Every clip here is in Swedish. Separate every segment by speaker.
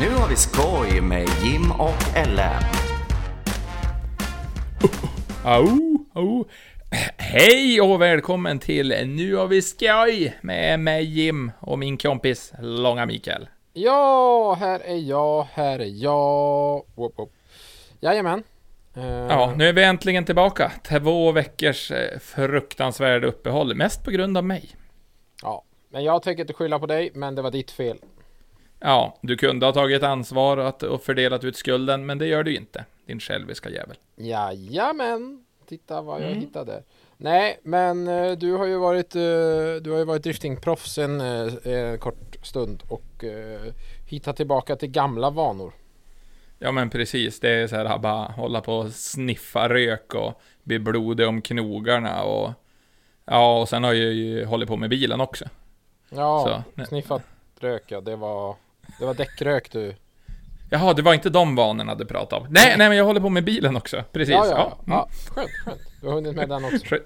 Speaker 1: Nu har vi skoj med Jim och Ellen.
Speaker 2: Au, au. Hej och välkommen till Nu har vi skoj med mig Jim och min kompis Långa Mikael.
Speaker 3: Ja, här är jag, här är jag. Whoop, whoop. Jajamän. Eh,
Speaker 2: Ja, nu är vi äntligen tillbaka. Två veckors eh, fruktansvärda uppehåll, mest på grund av mig.
Speaker 3: ja, men jag tänker inte skylla på dig, men det var ditt fel.
Speaker 2: Ja, du kunde ha tagit ansvar och, att, och fördelat ut skulden, men det gör du inte. Din själviska jävel.
Speaker 3: Jajamän. Titta vad jag
Speaker 2: Mm.
Speaker 3: hittade. Nej, men eh, du har ju varit, eh, du har ju varit driftingproffs en, eh, en kort stund och hittat tillbaka till gamla vanor.
Speaker 2: Ja men precis, det är så här bara hålla på och sniffa rök och bli blodig om knogarna och Ja, och sen har jag ju hållit på med bilen också.
Speaker 3: Ja,
Speaker 2: Så,
Speaker 3: sniffat rök ja, det var, det var däckrök du.
Speaker 2: Jaha, det var inte de vanorna du pratade om. Nej, nej men jag håller på med bilen också. Precis.
Speaker 3: Ja, ja,
Speaker 2: mm.
Speaker 3: ja. Skönt, skönt. Du har hunnit med den också.
Speaker 2: Skö-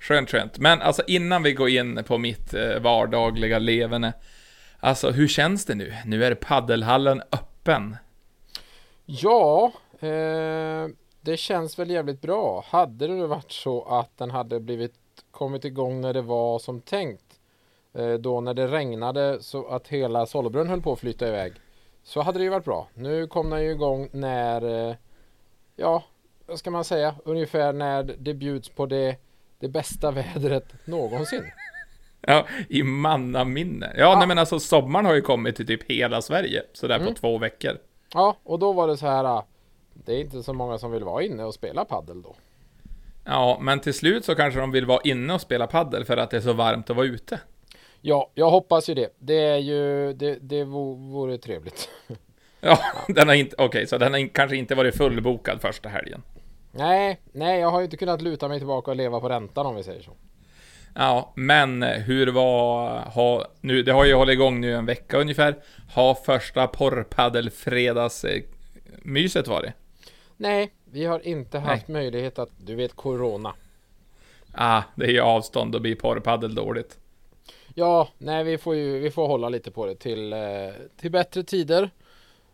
Speaker 2: Skönt, skönt. Men alltså innan vi går in på mitt eh, vardagliga leverne. Alltså hur känns det nu? Nu är paddelhallen öppen.
Speaker 3: Ja, eh, det känns väl jävligt bra. Hade det varit så att den hade blivit kommit igång när det var som tänkt. Eh, då när det regnade så att hela Sollebrunn höll på att flyta iväg. Så hade det ju varit bra. Nu kom den ju igång när, eh, ja, vad ska man säga, ungefär när det bjuds på det, det bästa vädret någonsin.
Speaker 2: Ja, i mannaminne. Ja, nej men alltså sommaren har ju kommit till typ hela Sverige. Sådär
Speaker 3: Mm.
Speaker 2: på två veckor.
Speaker 3: Ja, och då var det så här, ah, det är inte så många som vill vara inne och spela paddel då.
Speaker 2: Ja, men till slut så kanske de vill vara inne och spela paddel för att det är så varmt att vara ute.
Speaker 3: Ja, jag hoppas ju det. Det är ju, det, det vo- vore trevligt.
Speaker 2: Ja, den har inte, okej, så den har kanske inte varit fullbokad första helgen.
Speaker 3: Nej, nej, jag har ju inte kunnat luta mig tillbaka och leva på räntan om vi säger så.
Speaker 2: Ja, men hur var, ha, nu, det har ju hållit igång nu en vecka ungefär. Har första porrpaddelfredagsmyset varit?
Speaker 3: Nej, vi har inte haft möjlighet att, du vet, corona.
Speaker 2: Ah, det är ju avstånd och blir porrpaddel dåligt.
Speaker 3: Ja, nej, vi får ju, vi får hålla lite på det till, eh, till bättre tider.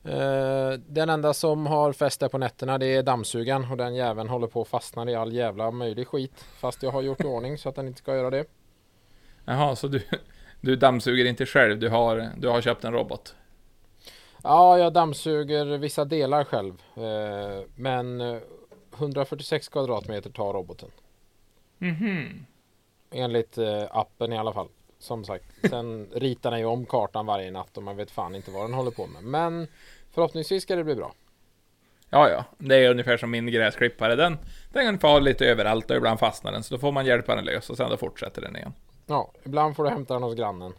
Speaker 3: Eh, den enda som har fäst där på nätterna det är dammsugaren och den jäveln håller på att fastna i all jävla möjlig skit. Fast jag har gjort i ordning så att den inte ska göra det.
Speaker 2: Jaha, så du, du dammsuger inte själv, du har, du har köpt en robot?
Speaker 3: Ja, jag dammsuger vissa delar själv. Eh, men eh, 146 kvadratmeter tar roboten.
Speaker 2: Mhm.
Speaker 3: Enligt eh, appen i alla fall. Som sagt. Sen ritar den ju om kartan varje natt och man vet fan inte vad den håller på med. Men förhoppningsvis ska det bli bra.
Speaker 2: Ja, ja, det är ungefär som min gräsklippare. Den, den fara lite överallt och ibland fastnar den, så då får man hjälpa den lös och sen då fortsätter den igen.
Speaker 3: Ja, ibland får du hämta den hos grannen.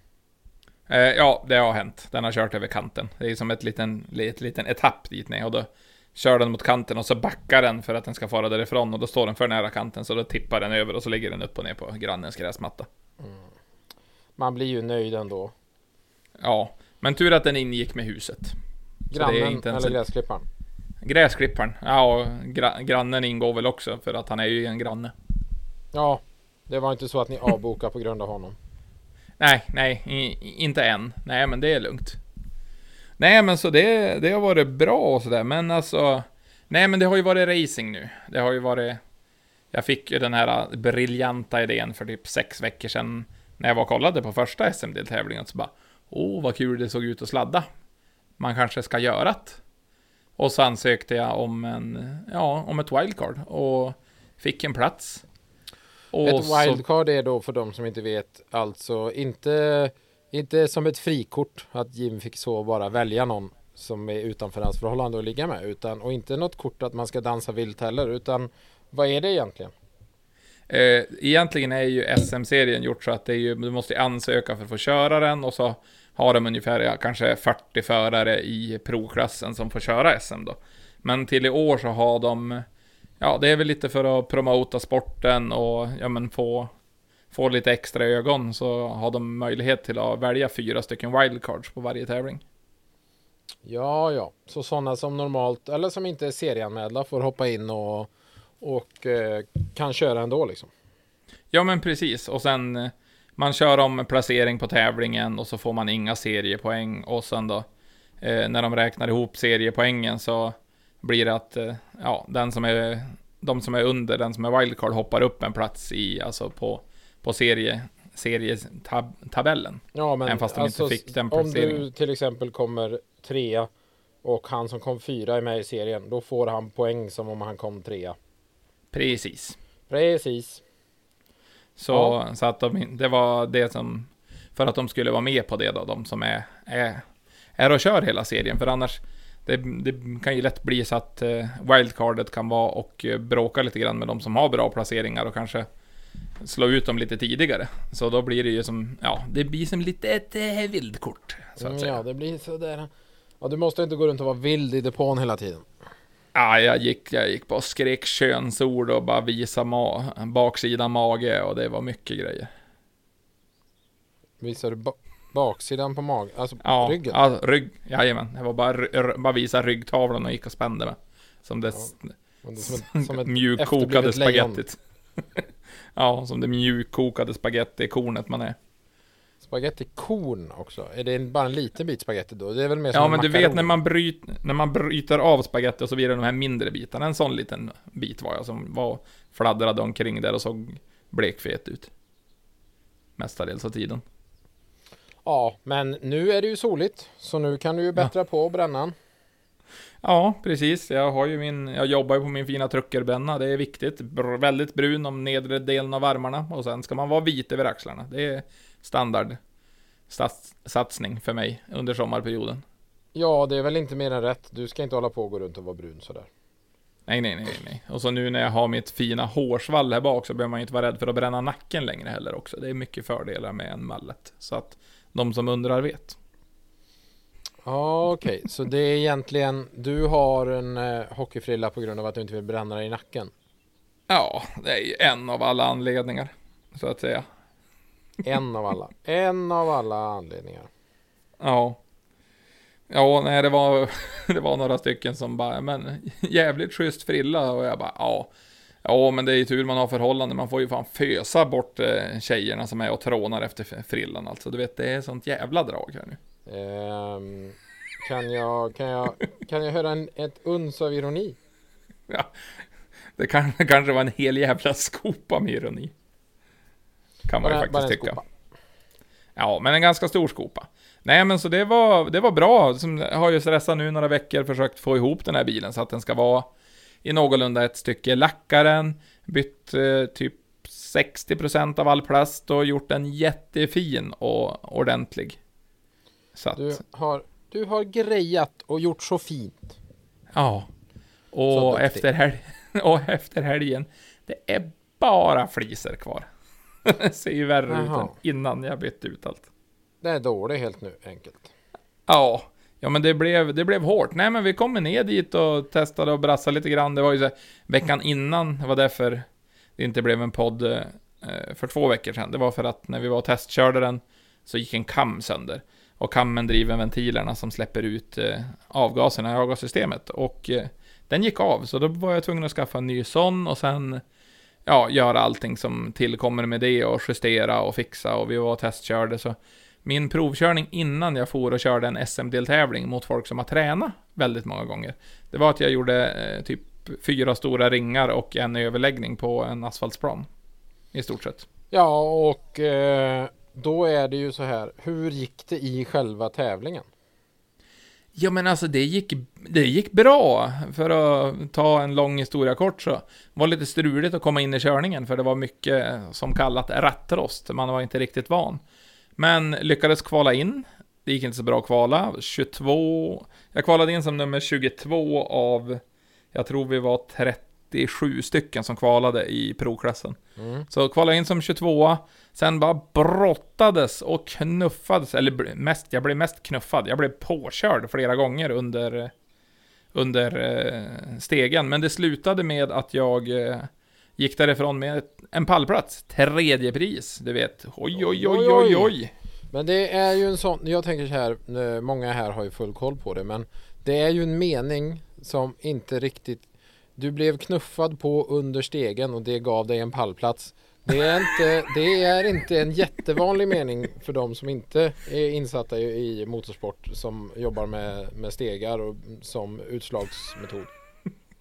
Speaker 2: Eh, ja, det har hänt. Den har kört över kanten. Det är som ett liten, ett liten etapp dit ner och då kör den mot kanten och så backar den för att den ska fara därifrån och då står den för nära kanten så då tippar den över och så ligger den upp och ner på grannens gräsmatta.
Speaker 3: Man blir ju nöjd ändå.
Speaker 2: Ja, men tur att den ingick med huset. Så det är
Speaker 3: Grannen eller
Speaker 2: en-
Speaker 3: gräsklipparen.
Speaker 2: Gräsklipparen, ja och gra grannen ingår väl också för att han är ju en granne.
Speaker 3: Ja, det var inte så att ni avbokade på grund av honom.
Speaker 2: Nej, nej, inte än. Nej, men det är lugnt. Nej, men så det, det har varit bra och sådär, men alltså... Nej, men det har ju varit racing nu. Det har ju varit... Jag fick ju den här briljanta idén för typ sex veckor sedan när jag var och kollade på första SM-deltävlingen. Så bara, åh, vad kul det såg ut att sladda. Man kanske ska göra det. Och så ansökte jag om en, ja, om ett wildcard och fick en plats. Och
Speaker 3: Ett
Speaker 2: så-
Speaker 3: wildcard är då för de som inte vet alltså inte, inte som ett frikort att Jim fick så bara välja någon som är utanför hans förhållande att ligga med utan och inte något kort att man ska dansa vilt heller utan vad är det egentligen?
Speaker 2: Eh, egentligen är ju SM-serien gjort så att det är ju, du måste ansöka för att få köra den och så har de ungefär ja, kanske 40 förare i provklassen som får köra SM då. Men till i år så har de, ja det är väl lite för att promota sporten och ja men få, få lite extra ögon så har de möjlighet till att välja fyra stycken wildcards på varje tävling.
Speaker 3: Ja, ja, så sådana som normalt eller som inte är serieanmälda får hoppa in och, och eh, kan köra ändå liksom.
Speaker 2: Ja men precis, och sen eh, man kör om placering på tävlingen och så får man inga seriepoäng och sen då eh, när de räknar ihop seriepoängen så blir det att eh, ja, den som är, de som är under, den som är wildcard hoppar upp en plats i, alltså på, på serie, serietabellen.
Speaker 3: Ja, men
Speaker 2: Även fast de inte fick den
Speaker 3: om du till exempel kommer trea och han som kom fyra är med i serien, då får han poäng som om han kom trea.
Speaker 2: Precis.
Speaker 3: Precis.
Speaker 2: Så,
Speaker 3: Ja.
Speaker 2: så att de, det var det som, för att de skulle vara med på det då, de som är, är, är och kör hela serien. För annars, det, det kan ju lätt bli så att eh, wildcardet kan vara och eh, bråka lite grann med de som har bra placeringar och kanske slå ut dem lite tidigare. Så då blir det ju som, ja, det blir som lite ett eh, vildkort, så att
Speaker 3: Mm,
Speaker 2: säga.
Speaker 3: ja, det blir sådär. Ja, du måste inte gå runt och vara vild i depån hela tiden.
Speaker 2: Ja, jag gick, jag gick bara skrek könsord och bara visa ma- baksidan mage och det var mycket grejer.
Speaker 3: Visar du ba baksidan på magen? Alltså
Speaker 2: Ja,
Speaker 3: ryggen?
Speaker 2: Ja, rygg. Jajamän. Det var bara, bara visa ryggtavlan och gick och spände med. Som det
Speaker 3: är Som som ett
Speaker 2: mjukkokade spagettit. ja, som det mjukkokade spagettikornet man är.
Speaker 3: Spagettikorn också. Är det bara en liten bit spagetti då? Det är väl mer som
Speaker 2: Ja,
Speaker 3: en
Speaker 2: men du
Speaker 3: makaron.
Speaker 2: vet när man, bryt, när man bryter av spagetti och så blir det de här mindre bitarna. En sån liten bit var jag som var fladdrade omkring där och såg blekfet ut. Mestadels av tiden.
Speaker 3: Ja, men nu är det ju soligt. Så nu kan du ju bättra på brännan.
Speaker 2: Ja, precis. Jag har ju min, jag jobbar ju på min fina truckerbränna. Det är viktigt. Br väldigt brun om nedre delen av armarna och sen ska man vara vit över axlarna. Det är standard sats, satsning för mig under sommarperioden.
Speaker 3: Ja, det är väl inte mer än rätt. Du ska inte hålla på och gå runt och vara brun sådär.
Speaker 2: Nej, nej, nej, nej. Och så nu när jag har mitt fina hårsvall här bak så behöver man ju inte vara rädd för att bränna nacken längre heller också. Det är mycket fördelar med en mallet. Så att de som undrar vet.
Speaker 3: Ja, okej. Så det är egentligen, du har en eh, hockeyfrilla på grund av att du inte vill bränna dig i nacken.
Speaker 2: Ja, det är ju en av alla anledningar. Så att säga.
Speaker 3: En av alla. En av alla anledningar.
Speaker 2: Ja. Ja, nej, det var, det var några stycken som bara, men jävligt schysst frilla och jag bara, ja. Ja, men det är ju tur man har förhållande. Man får ju fan fösa bort eh, tjejerna som är och trånar efter frillan alltså. Du vet, det är sånt jävla drag här nu.
Speaker 3: Ehm, kan, jag, kan, jag, kan jag höra en, ett uns av ironi?
Speaker 2: Det kan, kanske var en hel jävla skopa med ironi. Kan man ju
Speaker 3: Bara- bara
Speaker 2: faktiskt tycka.
Speaker 3: skopa.
Speaker 2: Ja, men en ganska stor skopa. Nej, men så det var, det var bra. Som, har ju stressat nu några veckor, försökt få ihop den här bilen så att den ska vara i någorlunda ett stycke. Lackaren, bytt eh, typ 60% av all plast och gjort den jättefin och ordentlig. Så att,
Speaker 3: Du har, du har grejat och gjort så fint.
Speaker 2: ja. Och efter, helg, och efter helgen, det är bara fliser kvar. ser ju värre ut
Speaker 3: Jaha.
Speaker 2: än innan jag bytte ut allt.
Speaker 3: Det är dåligt helt nu, enkelt.
Speaker 2: Ja, ja men det blev, det blev hårt. Nej men vi kommer ner dit och testade och brassade lite grann. Det var ju så här, veckan innan, det var därför det inte blev en podd eh, för två veckor sedan. Det var för att när vi var och testkörde den så gick en kam sönder. Och kammen driver ventilerna som släpper ut eh, avgaserna i avgassystemet. Och eh, den gick av, så då var jag tvungen att skaffa en ny sån och sen ja, göra allting som tillkommer med det och justera och fixa och vi var och testkörde så min provkörning innan jag for och körde en SM-deltävling mot folk som har tränat väldigt många gånger. Det var att jag gjorde eh, typ fyra stora ringar och en överläggning på en asfaltsplan. I stort sett.
Speaker 3: Ja, och eh, då är det ju så här. Hur gick det i själva tävlingen?
Speaker 2: Ja men alltså det gick, det gick bra. För att ta en lång historia kort så var det lite struligt att komma in i körningen för det var mycket som kallat rattrost. Man var inte riktigt van. Men lyckades kvala in. Det gick inte så bra att kvala. 22... Jag kvalade in som nummer 22 av... Jag tror vi var 30, 37 stycken som kvalade i provklassen.
Speaker 3: Mm.
Speaker 2: Så kvalade in som 22 Sen bara brottades och knuffades, eller mest, jag blev mest knuffad. Jag blev påkörd flera gånger under, under eh, stegen. Men det slutade med att jag eh, gick därifrån med en pallplats. Tredje pris, du vet. Oj, oj, oj, oj, oj.
Speaker 3: Men det är ju en sån, jag tänker så här, eh, många här har ju full koll på det, men det är ju en mening som inte riktigt, du blev knuffad på under stegen och det gav dig en pallplats. Det är, inte, det är inte en jättevanlig mening för de som inte är insatta i, i motorsport som jobbar med, med stegar och som utslagsmetod.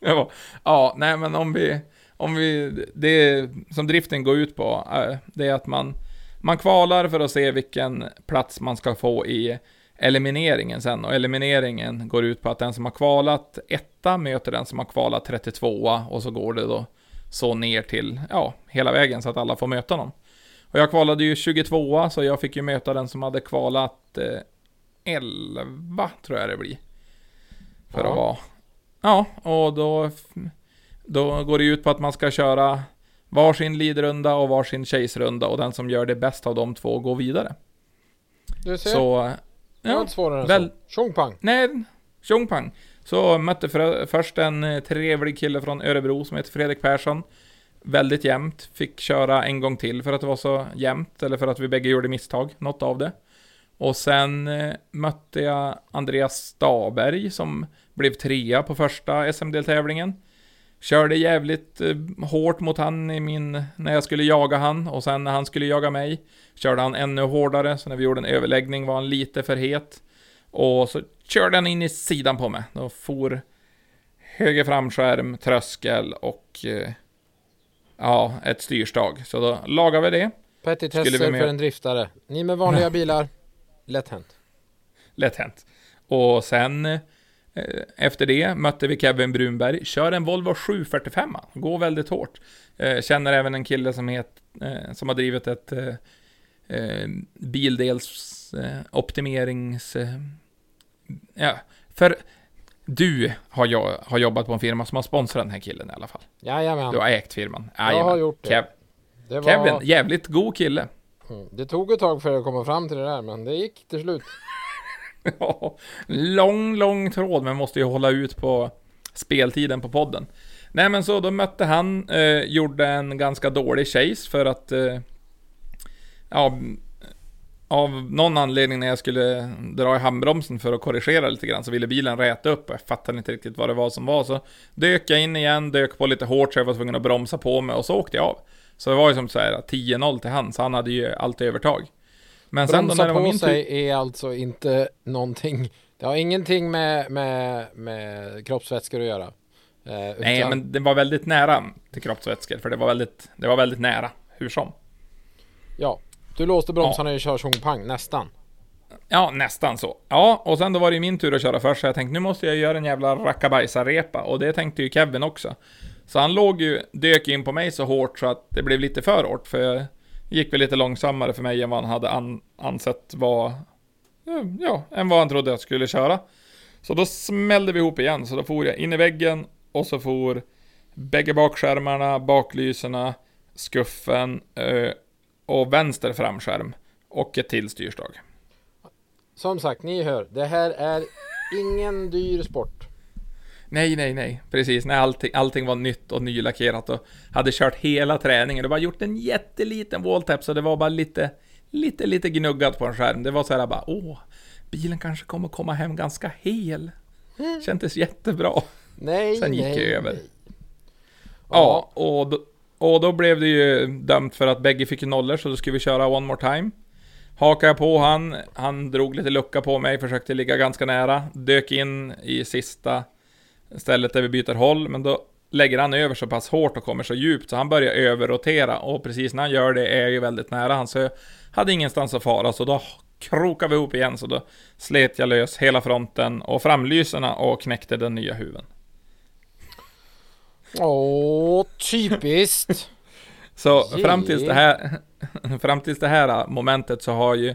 Speaker 2: Ja, ja, nej men om vi, om vi, det som driften går ut på, eh, det är att man, man kvalar för att se vilken plats man ska få i elimineringen sen. Och elimineringen går ut på att den som har kvalat etta möter den som har kvalat 32 och så går det då så ner till, ja, hela vägen så att alla får möta dem. Och jag kvalade ju 22 så jag fick ju möta den som hade kvalat eh, 11, tror jag det blir. För
Speaker 3: Ja.
Speaker 2: att vara... Ja, och då, då går det ut på att man ska köra varsin leadrunda och varsin chase-runda och den som gör det bäst av de två går vidare.
Speaker 3: Du ser,
Speaker 2: Så...
Speaker 3: det var inte svårare än
Speaker 2: väl-
Speaker 3: så. Tjong pang!
Speaker 2: Nej, tjong pang. Så mötte för, först en eh, trevlig kille från Örebro som heter Fredrik Persson. Väldigt jämnt. Fick köra en gång till för att det var så jämnt, eller för att vi bägge gjorde misstag, något av det. Och sen eh, mötte jag Andreas Staberg som blev trea på första SM-deltävlingen. Körde jävligt eh, hårt mot han i min, när jag skulle jaga han och sen när han skulle jaga mig körde han ännu hårdare, så när vi gjorde en överläggning var han lite för het. Och så körde han in i sidan på mig. Då for höger framskärm, tröskel och eh, ja, ett styrstag. Så då lagade vi det.
Speaker 3: Petitesser
Speaker 2: med-
Speaker 3: för en driftare. Ni med vanliga bilar, lätt hänt.
Speaker 2: Lätt hänt. Och sen efter det mötte vi Kevin Brunberg. Kör en Volvo 745. Går väldigt hårt. Eh, känner även en kille som, het, eh, som har drivit ett eh, eh, bildels eh, optimerings... Eh, ja, för du har, jo- har jobbat på en firma som har sponsrat den här killen i alla fall.
Speaker 3: Jajamän.
Speaker 2: Du har ägt firman.
Speaker 3: Jag har
Speaker 2: Jajamän.
Speaker 3: gjort det.
Speaker 2: Kev,
Speaker 3: Det, var,
Speaker 2: Kevin, jävligt god kille.
Speaker 3: Mm. det tog ett tag för att komma fram till det där, men det gick till slut.
Speaker 2: Ja, lång, lång tråd, men måste ju hålla ut på speltiden på podden. Nej, men så då mötte han, eh, gjorde en ganska dålig chase för att, eh, ja, av någon anledning när jag skulle dra i handbromsen för att korrigera lite grann så ville bilen räta upp och jag fattade inte riktigt vad det var som var. Så dök jag in igen, dök på lite hårt så jag var tvungen att bromsa på mig och så åkte jag av. Så det var ju som så här 10-0 till han, så han hade ju allt övertag. Men sen då när det var min tur...
Speaker 3: sig är alltså inte någonting. Det har ingenting med, med, med kroppsvätskor att göra. Eh,
Speaker 2: Nej,
Speaker 3: utan-
Speaker 2: men det var väldigt nära till kroppsvätskor, för det var väldigt, det var väldigt nära, hur som.
Speaker 3: Ja, du låste bromsarna i kör pang, nästan.
Speaker 2: Ja, nästan så. Ja, och sen då var det min tur att köra först, så jag tänkte nu måste jag göra en jävla rackabajsa-repa, och det tänkte ju Kevin också. Så han låg ju, dök in på mig så hårt så att det blev lite för hårt, för gick väl lite långsammare för mig än vad han hade an, ansett var, ja, än vad han trodde jag skulle köra. Så då smällde vi ihop igen, så då for jag in i väggen, och så for bägge bakskärmarna, baklyserna, skuffen eh, och vänster framskärm och ett till styrstag.
Speaker 3: Som sagt, ni hör, det här är ingen dyr sport.
Speaker 2: Nej, nej, nej. Precis, när allting, allting var nytt och nylackerat och hade kört hela träningen. Det var gjort en jätteliten walltap så det var bara lite, lite, lite gnuggat på en skärm. Det var så här bara, åh, bilen kanske kommer komma hem ganska hel. Kändes jättebra.
Speaker 3: Nej,
Speaker 2: Sen gick
Speaker 3: nej,
Speaker 2: jag över.
Speaker 3: nej.
Speaker 2: Ja, och då, och då blev det ju dömt för att bägge fick nollor, så då skulle vi köra one more time. Hakade jag på han, han drog lite lucka på mig, försökte ligga ganska nära, dök in i sista stället där vi byter håll, men då lägger han över så pass hårt och kommer så djupt så han börjar överrotera och precis när han gör det är jag ju väldigt nära han så jag hade ingenstans att fara så då krokade vi ihop igen så då slet jag lös hela fronten och framlyserna och knäckte den nya huven.
Speaker 3: Åh, typiskt!
Speaker 2: Så
Speaker 3: Yay.
Speaker 2: fram tills det här Fram tills det här momentet så har ju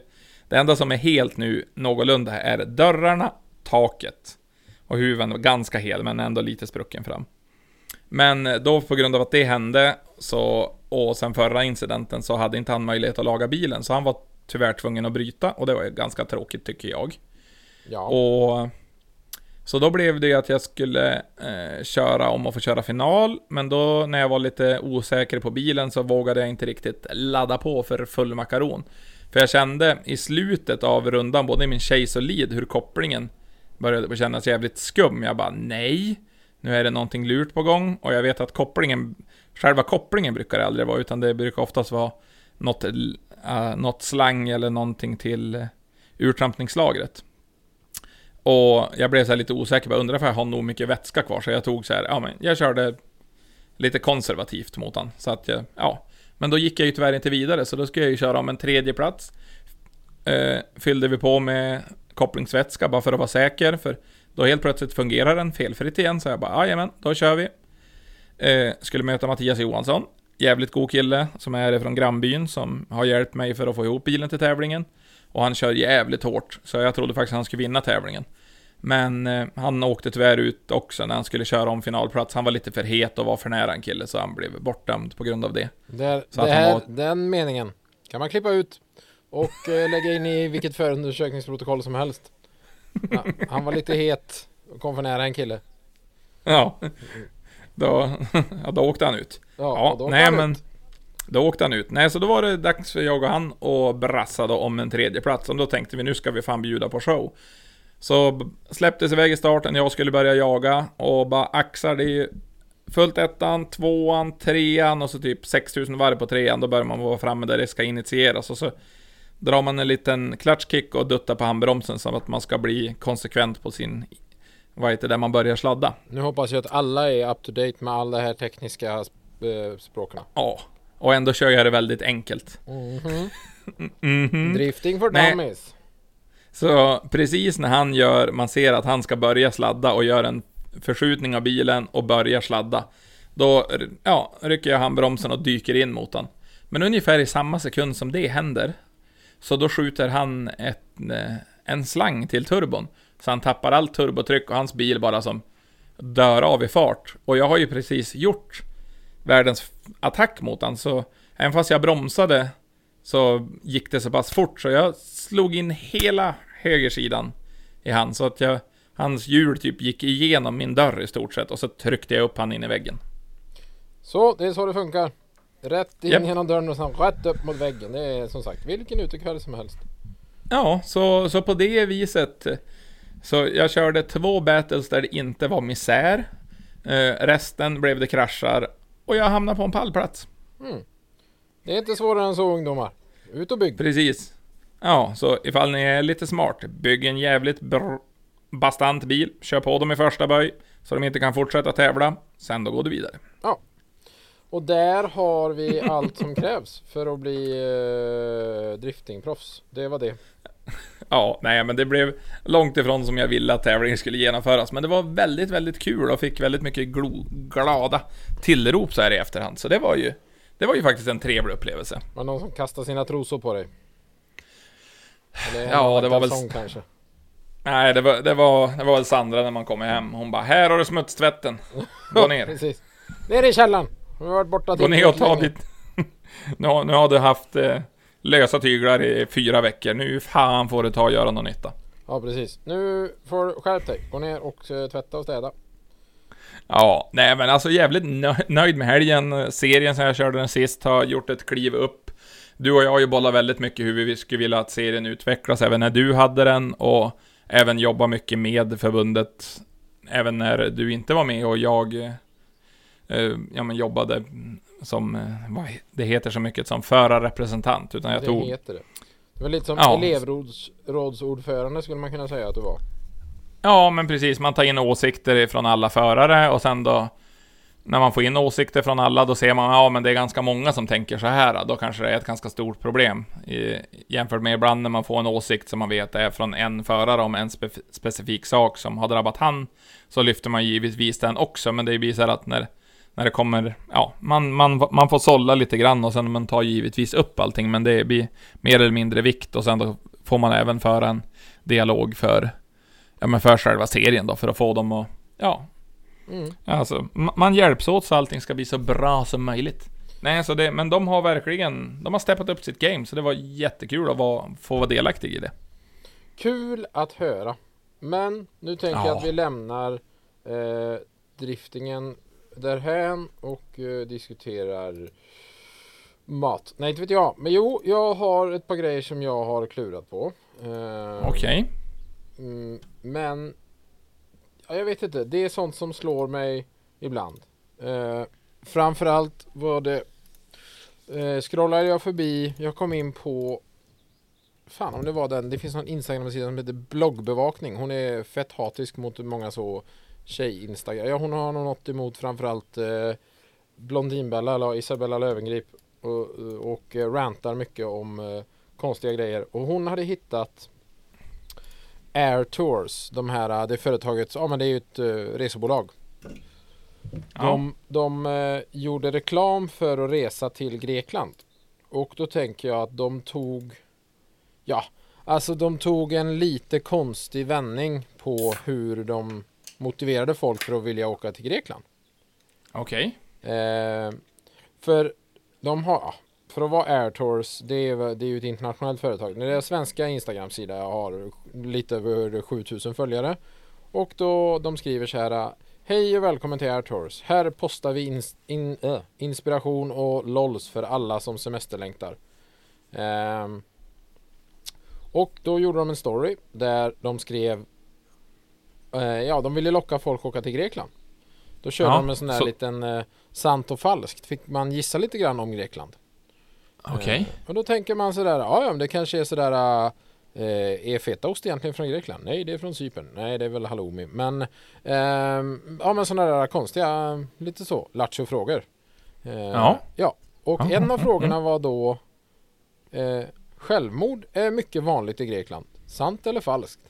Speaker 2: Det enda som är helt nu någorlunda är dörrarna, taket Och huven var ganska hel men ändå lite sprucken fram. Men då på grund av att det hände så Och sen förra incidenten så hade inte han möjlighet att laga bilen. Så han var tyvärr tvungen att bryta och det var ju ganska tråkigt tycker jag.
Speaker 3: Ja,
Speaker 2: och så då blev det ju att jag skulle eh, köra om att få köra final, men då när jag var lite osäker på bilen så vågade jag inte riktigt ladda på för full makaron. För jag kände i slutet av rundan, både i min chase och lead, hur kopplingen började på kännas jävligt skum. Jag bara nej, nu är det någonting lurt på gång och jag vet att kopplingen, själva kopplingen brukar det aldrig vara, utan det brukar oftast vara något, uh, något slang eller någonting till uh, urtrampningslagret. Och jag blev så här lite osäker, jag undrar för jag har nog mycket vätska kvar, så jag tog så här, ja men jag körde lite konservativt mot han. Så att jag, ja. Men då gick jag ju tyvärr inte vidare, så då skulle jag ju köra om en tredje plats. Eh, fyllde vi på med kopplingsvätska bara för att vara säker, för då helt plötsligt fungerar den felfritt igen, så jag bara, jajamän, då kör vi. Eh, skulle möta Mattias Johansson, jävligt god kille, som är från grannbyn, som har hjälpt mig för att få ihop bilen till tävlingen. Och han kör jävligt hårt, så jag trodde faktiskt han skulle vinna tävlingen. Men eh, han åkte tyvärr ut också när han skulle köra om finalplats. Han var lite för het och var för nära en kille, så han blev bortdömd på grund av det.
Speaker 3: Där, det här,
Speaker 2: var-
Speaker 3: Den meningen kan man klippa ut och eh, lägga in i vilket förundersökningsprotokoll som helst. Ja, han var lite het och kom för nära en kille.
Speaker 2: Ja, då, ja, då åkte han ut.
Speaker 3: Ja,
Speaker 2: Ja,
Speaker 3: och då
Speaker 2: nej
Speaker 3: kom han
Speaker 2: men...
Speaker 3: ut.
Speaker 2: Då åkte han ut. Nej, så då var det dags för jag och han att brassa då om en tredje plats. Och då tänkte vi, nu ska vi fan bjuda på show. Så släpptes iväg i starten, jag skulle börja jaga och bara axar det fullt ettan, tvåan, trean och så typ 6000 varv på trean. Då börjar man vara framme där det ska initieras och så drar man en liten klatschkick och duttar på handbromsen så att man ska bli konsekvent på sin, vad heter det, där man börjar sladda.
Speaker 3: Nu hoppas jag att alla är up to date med alla här tekniska eh, språken.
Speaker 2: Ja, och ändå kör jag det väldigt enkelt.
Speaker 3: Mhm.
Speaker 2: Mhm.
Speaker 3: Drifting for
Speaker 2: Nej.
Speaker 3: dummies.
Speaker 2: Så precis när han gör, man ser att han ska börja sladda och gör en förskjutning av bilen och börjar sladda. Då, ja, rycker jag handbromsen och dyker in mot han. Men ungefär i samma sekund som det händer, så då skjuter han ett, eh, en slang till turbon. Så han tappar allt turbotryck och hans bil bara som dör av i fart. Och jag har ju precis gjort världens attack mot han, så även fast jag bromsade så gick det så pass fort så jag slog in hela högersidan i han så att jag, hans hjul typ gick igenom min dörr i stort sett och så tryckte jag upp han in i väggen.
Speaker 3: Så, det är så det funkar. Rätt in
Speaker 2: Japp.
Speaker 3: genom dörren och sen rätt upp mot väggen. Det är som sagt vilken utekväll som helst.
Speaker 2: Ja, så, så på det viset så jag körde två battles där det inte var misär. Eh, resten blev det kraschar och jag hamnade på en pallplats.
Speaker 3: Det är inte svårare än så ungdomar. Ut och bygg.
Speaker 2: Precis. Ja, så ifall ni är lite smart, bygg en jävligt bastant bil, kör på dem i första böj, så de inte kan fortsätta tävla. Sen då går du vidare.
Speaker 3: Och där har vi allt som krävs för att bli eh, driftingproffs. Det var det.
Speaker 2: Ja, nej men det blev långt ifrån som jag ville att tävlingen skulle genomföras. Men det var väldigt, väldigt kul och fick väldigt mycket glada tillrop så här i efterhand. Så det var ju, det var ju faktiskt en trevlig upplevelse.
Speaker 3: Var någon som kastade sina trosor på dig? Eller
Speaker 2: Ja, det var väl-
Speaker 3: kanske.
Speaker 2: Nej, det var, det var, det var väl Sandra när man kommer hem. Hon bara, här har du smutstvätten. Gå ner.
Speaker 3: Precis. Ner i källaren. Vi har varit borta
Speaker 2: Gå ner och ta ditt... nu, har- nu har du haft eh, lösa tyglar i fyra veckor. Nu fan får du ta och göra någon nytta.
Speaker 3: Ja precis. Nu får du skärp dig. Gå ner och eh, tvätta och städa.
Speaker 2: Ja, nej men alltså jävligt nö- nöjd med helgen. Serien som jag körde den sist har gjort ett kliv upp. Du och jag har ju bollat väldigt mycket hur vi skulle vilja att serien utvecklas, även när du hade den och även jobba mycket med förbundet. Även när du inte var med och jag eh, ja, men jobbade som, eh, vad det heter så mycket som förarrepresentant. Utan jag
Speaker 3: det
Speaker 2: tog,
Speaker 3: heter det. Det var lite som
Speaker 2: Ja.
Speaker 3: elevrådsordförande skulle man kunna säga att du var.
Speaker 2: Ja, men precis. Man tar in åsikter från alla förare och sen då när man får in åsikter från alla, då ser man ja, men det är ganska många som tänker så här. Då kanske det är ett ganska stort problem i, jämfört med ibland när man får en åsikt som man vet är från en förare om en spe, specifik sak som har drabbat han. Så lyfter man givetvis den också, men det blir så här att när när det kommer, ja, man, man, man får sålla lite grann och sen man tar givetvis upp allting, men det blir mer eller mindre vikt och sen då får man även föra en dialog för, ja men för själva serien då, för att få dem att, ja,
Speaker 3: Mm.
Speaker 2: alltså, ma- man hjälps åt så allting ska bli så bra som möjligt. Nej, så det, men de har verkligen, de har steppat upp sitt game, så det var jättekul att vara, få vara delaktig i det.
Speaker 3: Kul att höra. Men nu tänker jag
Speaker 2: Ja.
Speaker 3: att vi lämnar eh, driftingen därhän och eh, diskuterar mat. Nej, inte vet jag. Men jo, jag har ett par grejer som jag har klurat på. Eh,
Speaker 2: Okej.
Speaker 3: mm, men ja, jag vet inte, det är sånt som slår mig ibland. Eh, framförallt var det, eh, scrollade jag förbi, jag kom in på, fan om det var den, det finns någon Instagram-sida som heter bloggbevakning. Hon är fett hatisk mot många så tjej-instagram. Ja, hon har något emot framförallt eh, Blondinbella eller Isabella Lövengrip och, och eh, rantar mycket om eh, konstiga grejer. Och hon hade hittat Air Tours, de här, eh, det företaget, ja men det är ju ett uh, resebolag. De, de uh, gjorde reklam för att resa till Grekland. Och då tänker jag att de tog, ja, alltså de tog en lite konstig vändning på hur de motiverade folk för att vilja åka till Grekland.
Speaker 2: Okej.
Speaker 3: Eh, för de har, för att vara Air Tours, det är, det är ju ett internationellt företag. Deras svenska Instagram-sida har lite över 7000 följare. Och då de skriver så här. Hej och välkommen till Air Tours. Här postar vi ins in, äh, inspiration och LOLs för alla som semesterlängtar. Eh, och då gjorde de en story där de skrev Ja, de ville locka folk att åka till Grekland. Då körde
Speaker 2: Ja,
Speaker 3: de en sån där
Speaker 2: så-
Speaker 3: liten eh, sant och falskt. Fick man gissa lite grann om Grekland.
Speaker 2: Okej.
Speaker 3: Eh, och då tänker man sådär, ja ja men det kanske är sådär eh, Är fetaost egentligen från Grekland? Nej det är från Cypern. Nej det är väl halloumi. Men ehm, Ja men sådana där konstiga, lite så, lattjo frågor. Eh,
Speaker 2: Ja.
Speaker 3: Ja, och
Speaker 2: Ja,
Speaker 3: en
Speaker 2: mm,
Speaker 3: av frågorna var då eh, Självmord är mycket vanligt i Grekland. Sant eller falskt?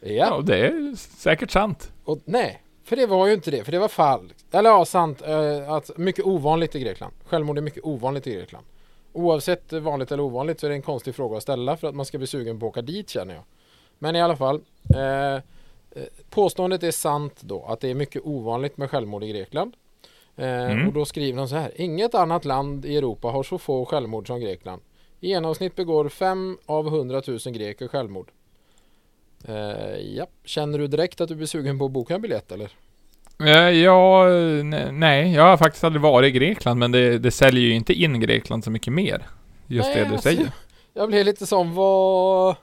Speaker 3: Ja.
Speaker 2: Ja, det är säkert sant.
Speaker 3: Och, nej, för det var ju inte det. För det var falskt. Eller ja, sant. Eh, att mycket ovanligt i Grekland. Självmord är mycket ovanligt i Grekland. Oavsett vanligt eller ovanligt så är det en konstig fråga att ställa för att man ska bli sugen på att åka dit känner jag. Men i alla fall. Eh, eh, påståendet är sant då att det är mycket ovanligt med självmord i Grekland. Eh,
Speaker 2: Mm.
Speaker 3: Och då skriver de så här. Inget annat land i Europa har så få självmord som Grekland. I genomsnitt begår 5 av 100 000 greker självmord. Eh, ja. Känner du direkt att du blir sugen på att boka en biljett eller?
Speaker 2: Eh, Ja, ne- nej, jag har faktiskt aldrig varit i Grekland, men det, det säljer ju inte in Grekland så mycket mer. Just
Speaker 3: Nej,
Speaker 2: det du
Speaker 3: alltså,
Speaker 2: säger.
Speaker 3: Jag blev lite som vad...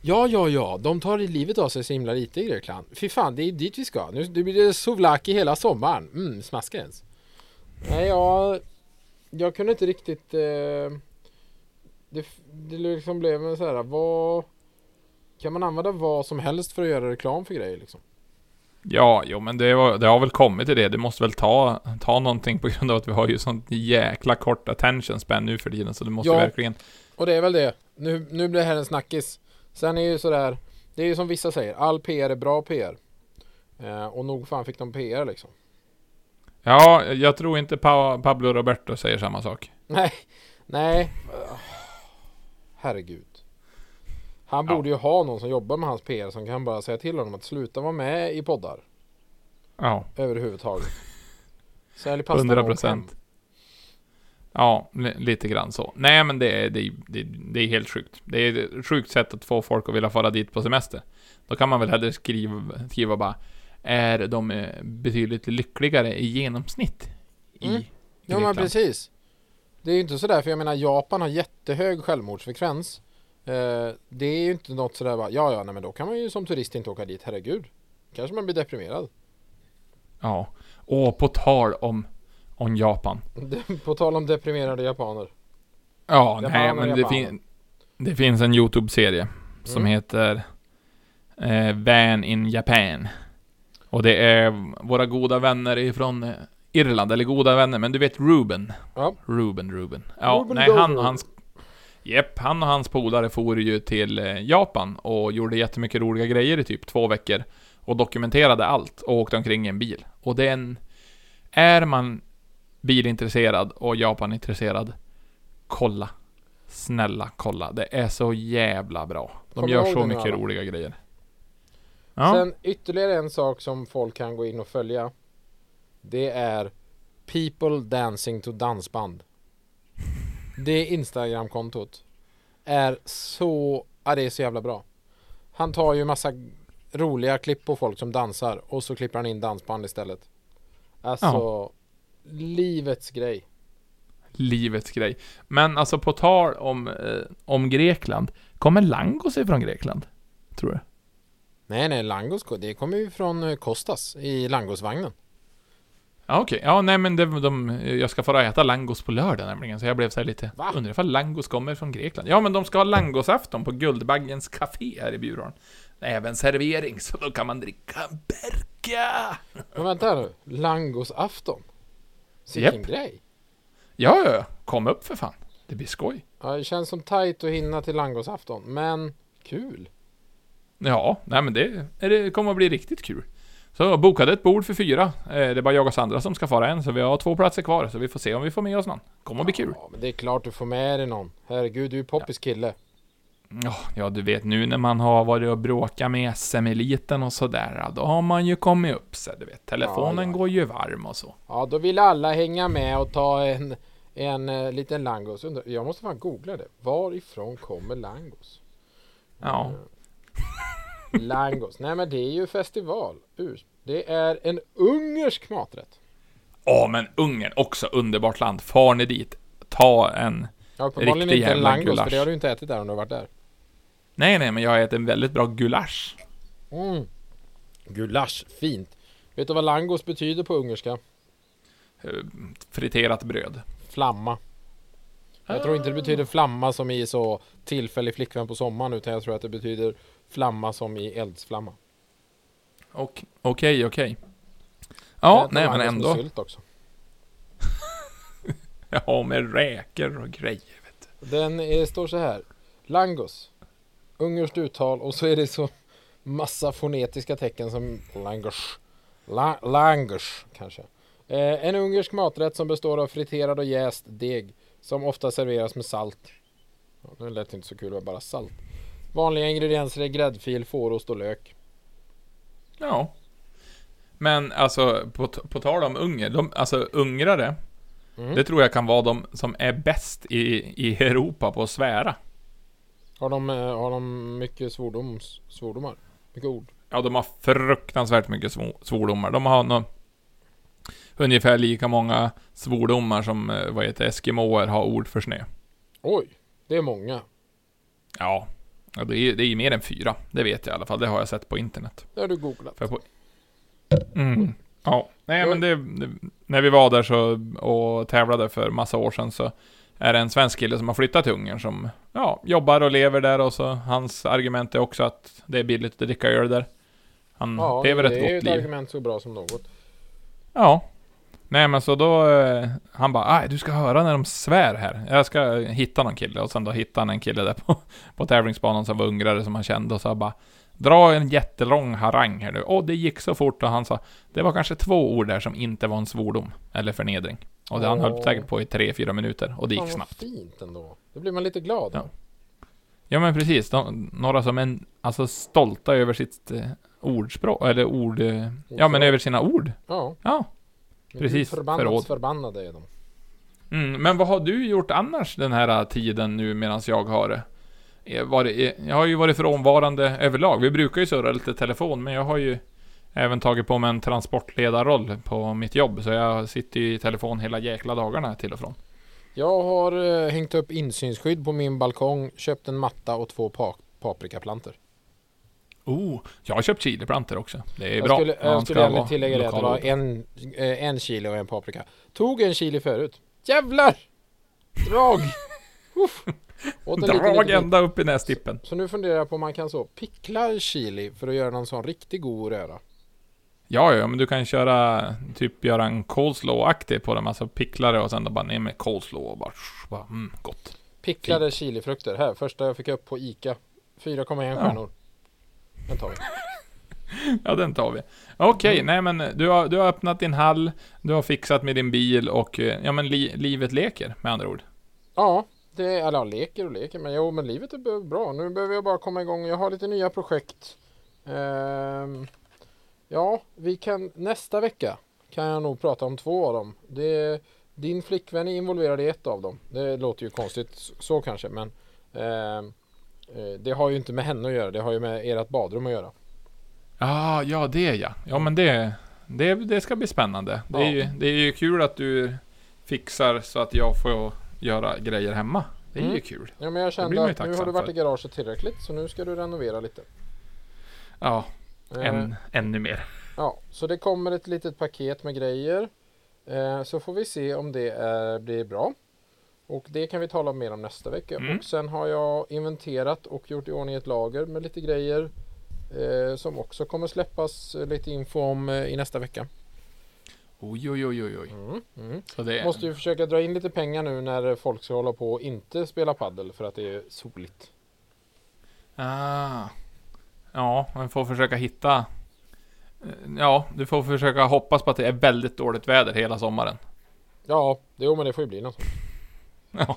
Speaker 3: Ja, ja, ja, de tar livet av sig så himla lite i Grekland. Fy fan, det är dit vi ska. Nu nu blir det souvlaki hela sommaren. Mm, smaskar ens. Nej, jag... Jag kunde inte riktigt... Eh, det, det liksom blev en så här, vad... Kan man använda vad som helst för att göra reklam för grejer liksom?
Speaker 2: Ja, jo, men det, var, det har väl kommit till det. Det måste väl ta, ta någonting på grund av att vi har ju sånt jäkla kort attention span nu för tiden, så det måste
Speaker 3: Ja.
Speaker 2: verkligen...
Speaker 3: Och det är väl det. Nu, nu blir det här en snackis. Sen är ju sådär, det är ju som vissa säger, all PR är bra PR. Eh, och nog fan fick de PR liksom.
Speaker 2: Ja, jag tror inte pa Pablo Roberto säger samma sak.
Speaker 3: Nej, nej. Herregud. Han
Speaker 2: Ja.
Speaker 3: borde ju ha någon som jobbar med hans PR som kan bara säga till honom att sluta vara med i poddar.
Speaker 2: Ja,
Speaker 3: Överhuvudtaget. Sälj pastan
Speaker 2: 100
Speaker 3: och åk hem.
Speaker 2: procent. Ja, li lite grann så. Nej, men det är, det, det, det är helt sjukt. Det är ett sjukt sätt att få folk att vilja fara dit på semester. Då kan man väl hellre skriva, skriva bara Är de eh, betydligt lyckligare i genomsnitt i
Speaker 3: Mm. Ja men
Speaker 2: Grekland?
Speaker 3: precis. Det är ju inte sådär för jag menar Japan har jättehög självmordsfrekvens. Eh, det är ju inte något sådär bara ja ja nej men då kan man ju som turist inte åka dit herregud. Kanske man blir deprimerad.
Speaker 2: Ja. Och på tal om, om Japan.
Speaker 3: På tal om deprimerade japaner.
Speaker 2: Ja,
Speaker 3: Japaner,
Speaker 2: nej men det, fin det finns en YouTube-serie som
Speaker 3: Mm.
Speaker 2: heter eh, Van in Japan. Och det är våra goda vänner ifrån eh, Irland, eller goda vänner, men du vet Ruben.
Speaker 3: Ja.
Speaker 2: Ruben, Ruben. Ja,
Speaker 3: Ruben
Speaker 2: nej, han
Speaker 3: Dover.
Speaker 2: Jepp, han och hans polare for ju till eh, Japan och gjorde jättemycket roliga grejer i typ två veckor. Och dokumenterade allt och åkte omkring i en bil. Och det är man bilintresserad och Japan-intresserad, kolla. Snälla kolla. Det är så jävla bra. De
Speaker 3: Kom
Speaker 2: gör så mycket
Speaker 3: alla.
Speaker 2: roliga grejer. Ja,
Speaker 3: Sen ytterligare en sak som folk kan gå in och följa. Det är People Dancing to Dansband. Det Instagramkontot är så, ja det är så jävla bra. Han tar ju massa roliga klipp på folk som dansar och så klipper han in dansband istället. Alltså,
Speaker 2: Ja.
Speaker 3: livets grej.
Speaker 2: livets grej. Men alltså på tal om, eh, om Grekland. Kommer Langos ifrån Grekland? Tror du?
Speaker 3: Nej, nej, Langos, det kommer ju från eh, Kostas i Langosvagnen.
Speaker 2: Ja, okej. Ja, nej men det, de, jag ska få äta langos på lördag nämligen, så jag blev så lite...
Speaker 3: Va?
Speaker 2: Undrar ifall langos kommer från Grekland? Ja, men de ska ha langosafton på Guldbaggens Café här i Bjurholm. Även servering, så då kan man dricka berka!
Speaker 3: Men vänta nu, Langosafton?
Speaker 2: Japp.
Speaker 3: grej!
Speaker 2: Ja, ja, ja. kom upp för fan. Det blir skoj.
Speaker 3: Ja, det känns som tajt att hinna till Langosafton, men kul!
Speaker 2: Ja, nej men det, det kommer att bli riktigt kul. Så jag bokade ett bord för fyra. Eh, Det är bara jag och Sandra som ska fara en, så vi har två platser kvar. Så vi får se om vi får med oss någon. Kommer att bli kul.
Speaker 3: Ja, men det är klart du får med dig någon. Herregud, du är ju poppis kille.
Speaker 2: Ja, ja, du vet nu när man har varit och bråkat med SM-eliten och sådär, ja, då har man ju kommit upp sig, du vet. Telefonen
Speaker 3: Ja, ja.
Speaker 2: går ju varm och så.
Speaker 3: Ja, då vill alla hänga med och ta en, en uh, liten langos. Jag måste fan googla det. Varifrån kommer langos?
Speaker 2: Ja.
Speaker 3: Langos. Nej, men det är ju festival. Det är en ungersk maträtt.
Speaker 2: Åh, men Ungern, också underbart land. Far ni dit, ta en...
Speaker 3: Ja, uppenbarligen
Speaker 2: Riktig
Speaker 3: inte en langos,
Speaker 2: gulasch.
Speaker 3: för det har du inte ätit där om du har varit där.
Speaker 2: Nej, nej, men jag har ätit en väldigt bra gulasch.
Speaker 3: Mm. Gulasch, fint. Vet du vad langos betyder på ungerska?
Speaker 2: Eh, Friterat bröd.
Speaker 3: Flamma. Jag tror inte det betyder flamma som i så tillfällig flickvän på sommaren utan jag tror att det betyder flamma som i eldsflamma.
Speaker 2: Okej, okej. Ja,
Speaker 3: Äter
Speaker 2: nej men ändå.
Speaker 3: Sylt också.
Speaker 2: Ja, med räkor och grejer, vet du.
Speaker 3: Den är, står så här. Langos. Ungerskt uttal och så är det så massa fonetiska tecken som langos. La, langos kanske. Eh, en ungersk maträtt som består av friterad och jäst deg som ofta serveras med salt. Ja, nu lät det inte så kul med bara salt. Vanliga ingredienser är gräddfil, fårost och lök.
Speaker 2: Ja. Men alltså, på, på tal om unger, de, alltså ungrare,
Speaker 3: Mm.
Speaker 2: det tror jag kan vara de som är bäst i, i Europa på att svära.
Speaker 3: Har, de, eh, har de mycket svordoms, svordomar? Mycket ord?
Speaker 2: Ja, de har fruktansvärt mycket svo- svordomar. De har nå ungefär lika många svordomar som, eh, vad heter Eskimoer har ord för snö.
Speaker 3: Oj, det är många.
Speaker 2: Ja, ja det är det är mer än fyra. Det vet jag i alla fall. Det har jag sett på internet.
Speaker 3: Det har du googlat.
Speaker 2: För på... Mm. Ja, nej men det, det, när vi var där så och tävlade för massa år sedan så är det en svensk kille som har flyttat till Ungern som ja, jobbar och lever där och så hans argument är också att det är billigt att dricka öl där. Han
Speaker 3: Ja,
Speaker 2: lever
Speaker 3: det
Speaker 2: ett
Speaker 3: är ju
Speaker 2: gott
Speaker 3: ett
Speaker 2: liv.
Speaker 3: argument så bra som något.
Speaker 2: Ja. Nej men så då, eh, han bara "Aj, du ska höra när de svär här. Jag ska hitta någon kille och sen då hittade han en kille där på, på tävlingsbanan som var ungrare som han kände och så bara Dra en jättelång harang här nu. Och det gick så fort och han sa Det var kanske två ord där som inte var en svordom. Eller förnedring. Och det han höll säkert på i tre, fyra minuter. Och det gick snabbt.
Speaker 3: fint ändå. Då blir man lite glad.
Speaker 2: Ja. Ja men precis. De, några som är alltså stolta över sitt eh, ordspråk. Eller ord... Eh, ja men över sina ord.
Speaker 3: Ja.
Speaker 2: Ja. Precis,
Speaker 3: Förbannat
Speaker 2: förråd.
Speaker 3: förbannade är de.
Speaker 2: Mm, men vad har du gjort annars den här tiden nu medan jag har eh, varit, eh, Jag har ju varit frånvarande överlag. Vi brukar ju surra lite telefon, men jag har ju även tagit på mig en transportledarroll på mitt jobb. Så jag sitter ju i telefon hela jäkla dagarna till och från.
Speaker 3: Jag har eh, hängt upp insynsskydd på min balkong, köpt en matta och två pa paprikaplantor.
Speaker 2: Oh, jag har köpt chiliplantor också. Det är
Speaker 3: Jag
Speaker 2: bra.
Speaker 3: skulle, jag skulle även tillägga det att det var en, eh, en kilo och en paprika. Tog en chili förut. Jävlar! Drag!
Speaker 2: Drag
Speaker 3: liten bit.
Speaker 2: ända upp i nästippen.
Speaker 3: Så nu funderar jag på om man kan så pickla chili för att göra någon sån riktigt god röra.
Speaker 2: Ja, ja, men du kan köra, typ göra en coleslaw-aktig på dem. Alltså pickla det och sen då bara ner med coleslaw och bara, bara mm, gott.
Speaker 3: Picklade chilifrukter. Här, första jag fick upp på ICA. 4,1
Speaker 2: Ja.
Speaker 3: stjärnor. Den tar vi.
Speaker 2: Ja, den tar vi. Okej,
Speaker 3: Mm.
Speaker 2: nej men du har, du har öppnat din hall, du har fixat med din bil och eh, ja men li, livet leker med andra ord.
Speaker 3: Ja, det är, eller ja, leker och leker. Men jo, men livet är bra. Nu behöver jag bara komma igång. Jag har lite nya projekt. Ehm, ja, vi kan nästa vecka kan jag nog prata om två av dem. Det, din flickvän är involverad i ett av dem. Det låter ju konstigt så kanske, men ehm, eh, det har ju inte med henne att göra. Det har ju med ert badrum att göra.
Speaker 2: Ja, ja det ja. Ja men det, det, det ska bli spännande. Det, är
Speaker 3: Ja.
Speaker 2: ju, det är ju kul att du fixar så att jag får göra grejer hemma. Det är ju
Speaker 3: Mm.
Speaker 2: kul.
Speaker 3: Ja, men jag kände
Speaker 2: ju
Speaker 3: att nu har du varit
Speaker 2: för.
Speaker 3: i garaget tillräckligt så nu ska du renovera lite.
Speaker 2: Ja,
Speaker 3: Eh,
Speaker 2: än, ännu mer.
Speaker 3: Ja, så det kommer ett litet paket med grejer. Eh, så får vi se om det är, blir bra. Och det kan vi tala mer om nästa vecka.
Speaker 2: Mm.
Speaker 3: Och sen har jag inventerat och gjort i ordning ett lager med lite grejer. Eh, som också kommer släppas eh, lite info om eh, i nästa vecka.
Speaker 2: Oj, oj, oj, oj.
Speaker 3: Mm, mm.
Speaker 2: Det,
Speaker 3: Måste ju försöka dra in lite pengar nu när folk ska hålla på och inte spela paddel för att det är soligt.
Speaker 2: Ah. Ja, man får försöka hitta... eh, Ja, du får försöka hoppas på att det är väldigt dåligt väder hela sommaren.
Speaker 3: Ja, jo men det får ju bli något sånt.
Speaker 2: Ja,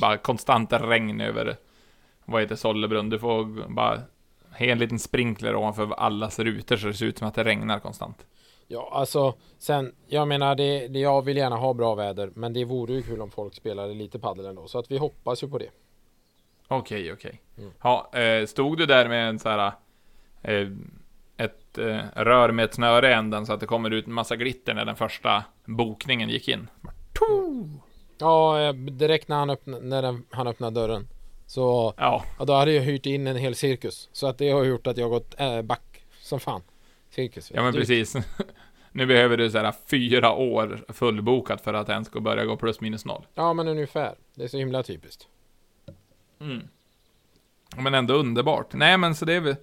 Speaker 2: bara konstant regn över, vad heter Sollebrunn. Du får bara en liten sprinkler ovanför allas rutor så det ser ut som att det regnar konstant.
Speaker 3: Ja, alltså sen, jag menar det, det, jag vill gärna ha bra väder, men det vore ju kul om folk spelade lite paddel ändå, så att vi hoppas ju på det.
Speaker 2: Okej, okej.
Speaker 3: Mm.
Speaker 2: Ja, eh, stod du där med en så här... Eh, ett eh, rör med ett snöre i änden så att det kommer ut en massa glitter när den första bokningen gick in?
Speaker 3: Ja, eh, direkt när han, öppna, när han öppnade dörren så
Speaker 2: Ja,
Speaker 3: ja, då hade jag hyrt in en hel cirkus. Så att det har gjort att jag gått äh, back som fan. Cirkus.
Speaker 2: ja men
Speaker 3: Det-
Speaker 2: precis. nu behöver du så här fyra år fullbokat för att den ska börja gå plus minus noll.
Speaker 3: Ja, men ungefär. Det är så himla typiskt.
Speaker 2: Mm. Men ändå underbart. Nej men så det är väl,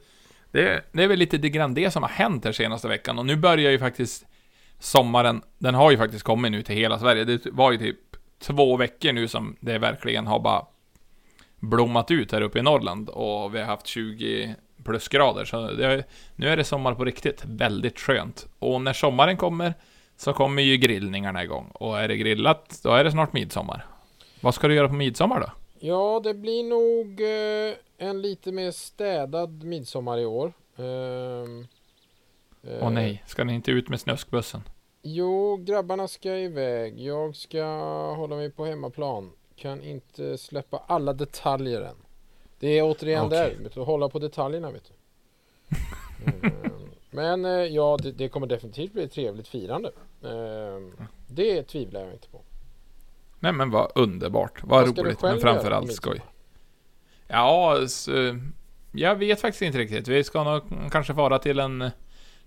Speaker 2: det är, det är väl lite det grann det som har hänt här senaste veckan. Och nu börjar ju faktiskt sommaren, den har ju faktiskt kommit nu till hela Sverige. Det var ju typ två veckor nu som det verkligen har bara blommat ut här uppe i Norrland. Och vi har haft 20 plusgrader. Så det nu är det sommar på riktigt. Väldigt skönt. Och när sommaren kommer så kommer ju grillningarna igång. Och är det grillat, då är det snart midsommar. Vad ska du göra på midsommar då?
Speaker 3: Ja, det blir nog eh, en lite mer städad midsommar i år. Ehm,
Speaker 2: Åh
Speaker 3: eh,
Speaker 2: nej, ska ni inte ut med snöskbussen?
Speaker 3: Jo, grabbarna ska iväg. Jag ska hålla mig på hemmaplan. Kan inte släppa alla detaljer än. Det är återigen
Speaker 2: Okej.
Speaker 3: där, vet du, hålla på detaljerna vet du. Men eh, ja, det, det kommer definitivt bli ett trevligt firande. Ehm, Det tvivlar jag inte på.
Speaker 2: Nej men vad underbart, vad,
Speaker 3: du
Speaker 2: roligt, men framförallt skoj. Ja, så, jag vet faktiskt inte riktigt. Vi ska nog kanske fara till en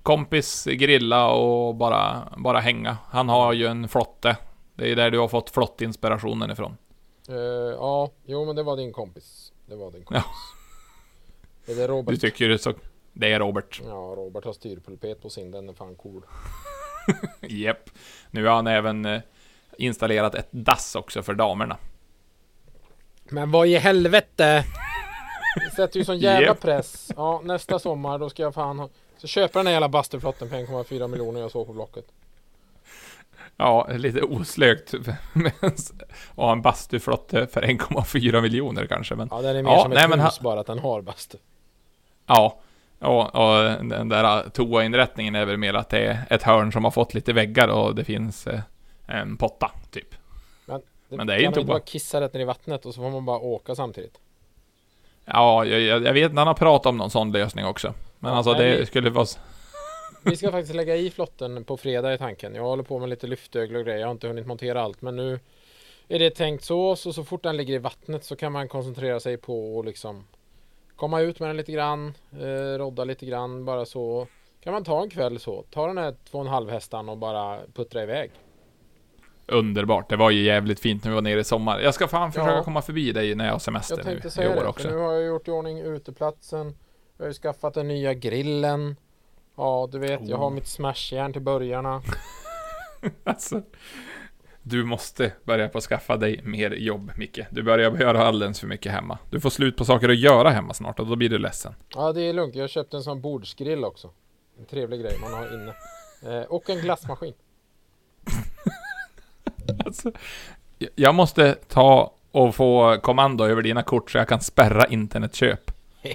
Speaker 2: kompis grilla och bara, bara hänga. Han har ju en flotte. Det är där du har fått flottinspirationen ifrån.
Speaker 3: Eh, ja, jo men det var din kompis. Det var din kompis. Är det
Speaker 2: Du
Speaker 3: Robert?
Speaker 2: tycker det är så... Det är Robert.
Speaker 3: Ja, Robert har styrpulpet på sin. Den är fan cool.
Speaker 2: Japp. Nu har han även eh, installerat ett dass också för damerna.
Speaker 3: Men vad i helvete! Det sätter ju sån jävla
Speaker 2: Japp.
Speaker 3: press. Ja, nästa sommar då ska jag fan ha... Så köpa den här jävla bastuflotten för 1,4 miljoner jag såg på Blocket.
Speaker 2: Ja, lite oslögt. ha en bastuflotte för 1,4 miljoner kanske, men...
Speaker 3: Ja, den är mer
Speaker 2: Ja,
Speaker 3: som
Speaker 2: nej,
Speaker 3: ett
Speaker 2: men
Speaker 3: hus bara att den har bastu.
Speaker 2: Ja, och, och den där toainrättningen är väl mer att det är ett hörn som har fått lite väggar och det finns eh, en potta, typ. Men det är ju
Speaker 3: kan man
Speaker 2: toa.
Speaker 3: inte bara kissa rätt ner i vattnet och så får man bara åka samtidigt.
Speaker 2: Ja, jag, jag vet att han har pratat om någon sån lösning också. Men alltså
Speaker 3: nej,
Speaker 2: det
Speaker 3: vi-
Speaker 2: skulle vara...
Speaker 3: Vi ska faktiskt lägga i flotten på fredag i tanken. Jag håller på med lite lyftögel och grejer. Jag har inte hunnit montera allt men nu är det tänkt så. Så så fort den ligger i vattnet så kan man koncentrera sig på att liksom komma ut med den lite grann. Eh, rodda lite grann bara så. Kan man ta en kväll så. Ta den här två och en halv hästan och bara puttra iväg.
Speaker 2: Underbart. Det var ju jävligt fint när vi var nere i sommar. Jag ska fan försöka
Speaker 3: Ja.
Speaker 2: komma förbi dig när jag har semester
Speaker 3: Jag
Speaker 2: nu
Speaker 3: tänkte
Speaker 2: i
Speaker 3: säga
Speaker 2: år också.
Speaker 3: För nu har jag gjort i ordning uteplatsen. Jag har ju skaffat den nya grillen. Ja, du vet, jag har
Speaker 2: Oh.
Speaker 3: mitt smashjärn till börjarna.
Speaker 2: Alltså, du måste börja på att skaffa dig mer jobb, Micke. Du börjar göra alldeles för mycket hemma. Du får slut på saker att göra hemma snart och då blir du ledsen.
Speaker 3: Ja, det är lugnt. Jag köpte en sån bordsgrill också. En trevlig grej man har inne. Eh, och en glassmaskin.
Speaker 2: Alltså, jag måste ta och få kommando över dina kort så jag kan spärra internetköp.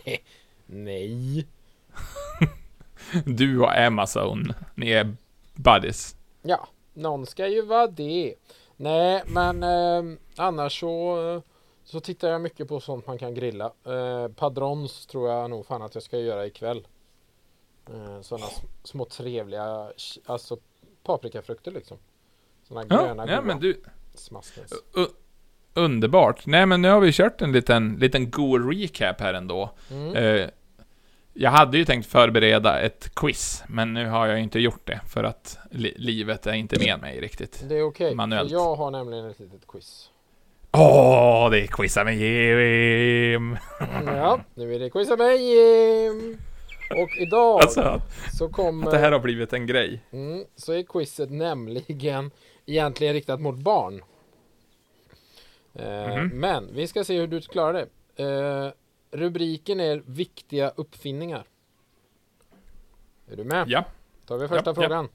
Speaker 3: Nej.
Speaker 2: Du och Amazon, ni är buddies.
Speaker 3: Ja, någon ska ju vara det. Nej, men eh, annars så, så tittar jag mycket på sånt man kan grilla. Eh, padrons tror jag nog fan att jag ska göra ikväll. Eh, sådana små trevliga, alltså paprikafrukter liksom. Såna
Speaker 2: Ja,
Speaker 3: gröna
Speaker 2: ja men du,
Speaker 3: smaskens.
Speaker 2: underbart. Nej men nu har vi kört en liten, liten god recap här ändå.
Speaker 3: Mm.
Speaker 2: Eh, Jag hade ju tänkt förbereda ett quiz, men nu har jag inte gjort det för att li livet är inte med mig riktigt.
Speaker 3: Det är okej,
Speaker 2: Manuellt.
Speaker 3: för jag har nämligen ett litet quiz.
Speaker 2: Åh, det är quizar med Jim!
Speaker 3: Ja, nu är det quizza med Jim! Och idag
Speaker 2: Alltså,
Speaker 3: så kommer...
Speaker 2: det här har blivit en grej.
Speaker 3: Mm, så är quizet nämligen egentligen riktat mot barn. Eh,
Speaker 2: Mhm.
Speaker 3: Men vi ska se hur du klarar det. Eh, rubriken är Viktiga uppfinningar. Är du med?
Speaker 2: Ja.
Speaker 3: tar vi första
Speaker 2: Ja, ja.
Speaker 3: frågan.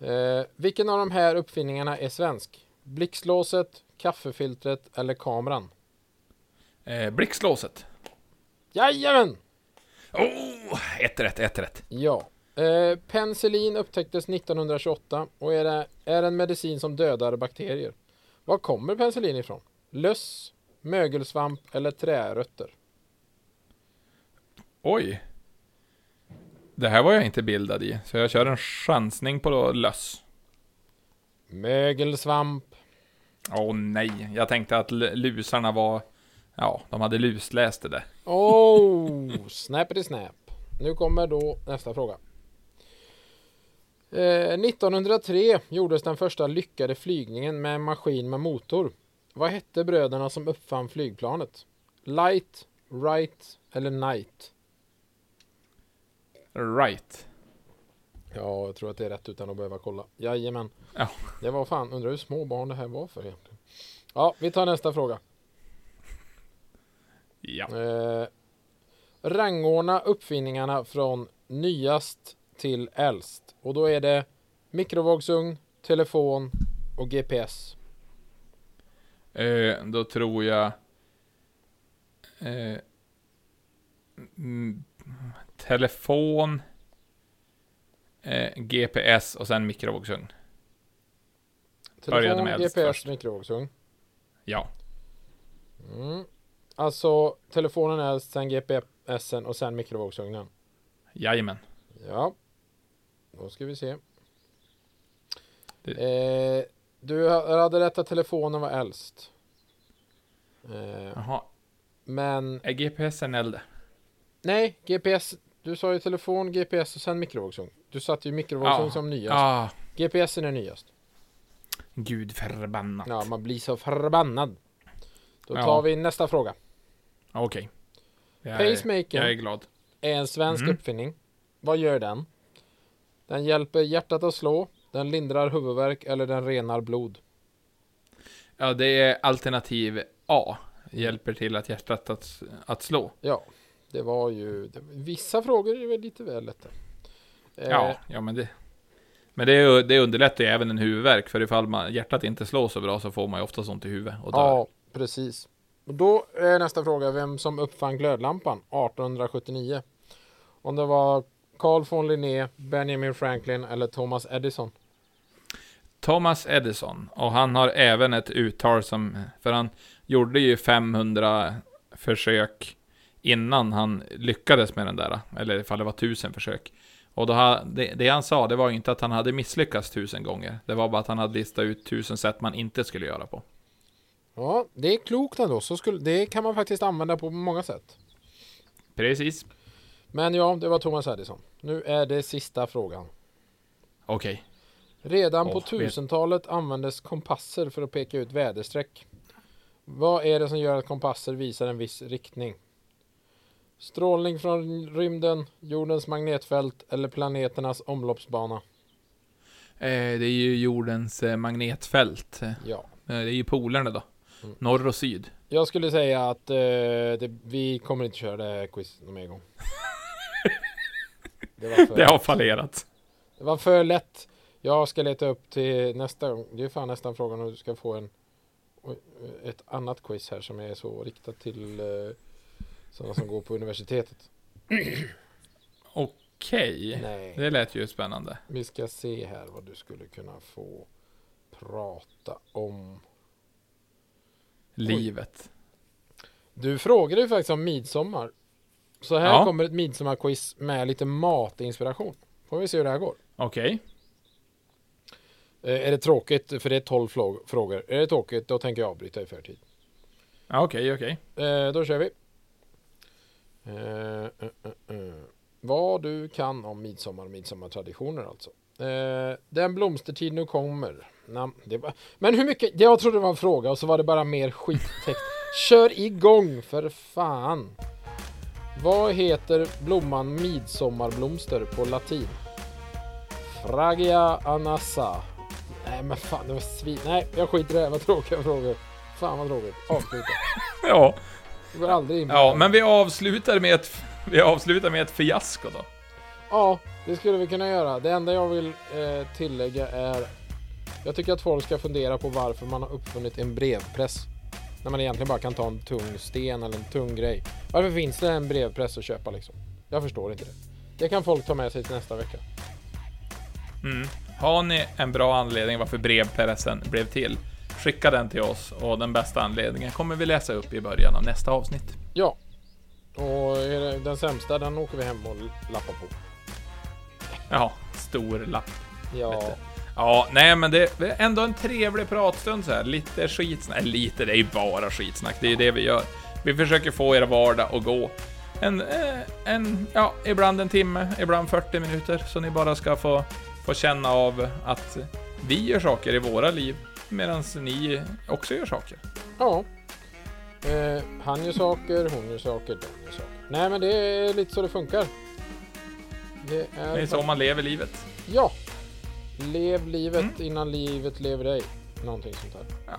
Speaker 3: Eh, vilken av de här uppfinningarna är svensk? Blixtlåset, kaffefiltret eller kameran?
Speaker 2: Eh, Blixtlåset.
Speaker 3: Jajamän!
Speaker 2: Oh, ett rätt, ett rätt.
Speaker 3: Ja. Eh, penicillin upptäcktes 1928 och är, det, är en medicin som dödar bakterier. Var kommer penicillin ifrån? Löss, mögelsvamp eller trärötter?
Speaker 2: Oj. Det här var jag inte bildad i, så jag kör en chansning på löss.
Speaker 3: Mögelsvamp.
Speaker 2: Åh nej, jag tänkte att lusarna var... Ja, de hade lusläst det där.
Speaker 3: Oh, snappity snap. Nu kommer då nästa fråga. Eh, 1903 gjordes den första lyckade flygningen med en maskin med motor. Vad hette bröderna som uppfann flygplanet? Light, Wright eller Knight?
Speaker 2: Right.
Speaker 3: Ja, jag tror att det är rätt utan att behöva kolla. Jajamän.
Speaker 2: Ja.
Speaker 3: Det var fan, undrar hur små barn det här var för egentligen. Ja, vi tar nästa fråga.
Speaker 2: Ja.
Speaker 3: Eh, rangordna uppfinningarna från nyast till äldst. Och då är det mikrovågsugn, telefon och GPS.
Speaker 2: Eh, då tror jag... Eh, mm, telefon, eh, GPS och sen mikrovågsugn.
Speaker 3: Telefon, GPS,
Speaker 2: först.
Speaker 3: mikrovågsugn.
Speaker 2: Ja.
Speaker 3: Mm. Alltså telefonen är sen GPSen och sen mikrovågsugnen.
Speaker 2: Jajamän.
Speaker 3: Ja, då ska vi se.
Speaker 2: Det-
Speaker 3: Eh, du hade rätt att telefonen var äldst. Eh,
Speaker 2: Jaha.
Speaker 3: men
Speaker 2: Är GPSen äldre?
Speaker 3: nej, GPS. Du sa ju telefon, GPS och sen mikrovågsugn. Du satte ju mikrovågsugn som nyast.
Speaker 2: Ah,
Speaker 3: GPSen är nyast.
Speaker 2: gud förbannat.
Speaker 3: Ja, man blir så förbannad. Då
Speaker 2: Ja.
Speaker 3: tar vi nästa fråga.
Speaker 2: Okej. Är-
Speaker 3: Pacemaker
Speaker 2: Jag är glad.
Speaker 3: är en svensk
Speaker 2: Mm.
Speaker 3: uppfinning. Vad gör den? Den hjälper hjärtat att slå, den lindrar huvudvärk eller den renar blod.
Speaker 2: Ja, det är alternativ A. Hjälper till att hjärtat att, att slå.
Speaker 3: Ja, det var ju... Det, vissa frågor är väl lite väl lätta. Eh,
Speaker 2: Ja, ja men det... Men det, det underlättar ju även en huvudvärk, för ifall man, hjärtat inte slår så bra så får man ju ofta ont i huvudet och dör.
Speaker 3: Ja, precis. Och då är nästa fråga vem som uppfann glödlampan 1879. Om det var Carl von Linné, Benjamin Franklin eller Thomas Edison.
Speaker 2: Thomas Edison, och han har även ett uttal som, för han gjorde ju 500 försök innan han lyckades med den där, eller ifall det var 1000 försök. Och då det, det han sa, det var inte att han hade misslyckats tusen gånger. Det var bara att han hade listat ut tusen sätt man inte skulle göra på.
Speaker 3: Ja, det är klokt ändå. Så skulle, det kan man faktiskt använda på många sätt.
Speaker 2: Precis.
Speaker 3: Men ja, det var Thomas Edison. Nu är det sista frågan.
Speaker 2: Okej.
Speaker 3: Redan på
Speaker 2: Åh, vet-
Speaker 3: 1000-talet användes kompasser för att peka ut väderstreck. Vad är det som gör att kompasser visar en viss riktning? Strålning från rymden, jordens magnetfält eller planeternas omloppsbana?
Speaker 2: Eh, det är ju jordens eh, magnetfält. Eh,
Speaker 3: Ja.
Speaker 2: det är ju polerna då.
Speaker 3: Mm.
Speaker 2: Norr och syd.
Speaker 3: Jag skulle säga att eh, det, vi kommer inte köra det här quizet någon mer gång. Det
Speaker 2: Det har fallerat.
Speaker 3: det var för lätt. Jag ska leta upp till nästa gång. Det är fan nästan frågan om du ska få en oj, ett annat quiz här som är så riktat till eh, sådana som går på universitetet.
Speaker 2: Okej.
Speaker 3: Nej,
Speaker 2: Det lät ju spännande.
Speaker 3: vi ska se här vad du skulle kunna få prata om.
Speaker 2: Livet.
Speaker 3: Du frågade ju faktiskt om midsommar. Så här
Speaker 2: Ja.
Speaker 3: kommer ett midsommarquiz med lite matinspiration. Får vi se hur det här går.
Speaker 2: Okej.
Speaker 3: Eh, är det tråkigt, för det är 12 flå- frågor. Är det tråkigt, då tänker jag avbryta i förtid.
Speaker 2: Ja, Okej, okej.
Speaker 3: Eh, då kör vi. Eh, eh, eh, eh. Vad du kan om midsommar och midsommartraditioner alltså. Eh, den blomstertid nu kommer. Det var, men hur mycket? Jag trodde det var en fråga och så var det bara mer skittext. Kör igång för fan! Vad heter blomman midsommarblomster på latin? Fragia anassa. Nej men fan det var svin... Nej jag skiter i det vad tråkiga frågor. Fan vad tråkigt. Avsluta.
Speaker 2: Ja,
Speaker 3: Vi går aldrig in på
Speaker 2: ja
Speaker 3: det.
Speaker 2: men vi avslutar med ett, vi avslutar med ett fiasko då.
Speaker 3: Ja, det skulle vi kunna göra. Det enda jag vill eh, tillägga är Jag tycker att folk ska fundera på varför man har uppfunnit en brevpress. När man egentligen bara kan ta en tung sten eller en tung grej. Varför finns det en brevpress att köpa liksom? Jag förstår inte det. Det kan folk ta med sig till nästa vecka.
Speaker 2: Mm. Har ni en bra anledning varför brevpressen blev till? Skicka den till oss och den bästa anledningen kommer vi läsa upp i början av nästa avsnitt.
Speaker 3: Ja. Och den sämsta, den åker vi hem och lappar på.
Speaker 2: Ja, stor lapp.
Speaker 3: Ja.
Speaker 2: Ja, nej men det är ändå en trevlig pratstund så här. Lite skitsnack. Nej, lite, det är ju bara skitsnack. Det är ju det vi gör. Vi försöker få er vardag att gå. En, eh, en, ja, ibland en timme, ibland 40 minuter. Så ni bara ska få, få känna av att vi gör saker i våra liv. Medan ni också gör saker.
Speaker 3: Ja. Eh, han gör saker, hon gör saker, de gör saker. Nej men det är lite så det funkar. Det är,
Speaker 2: Det är så man lever livet.
Speaker 3: Ja. Lev livet
Speaker 2: Mm.
Speaker 3: innan livet lever dig. Någonting sånt där.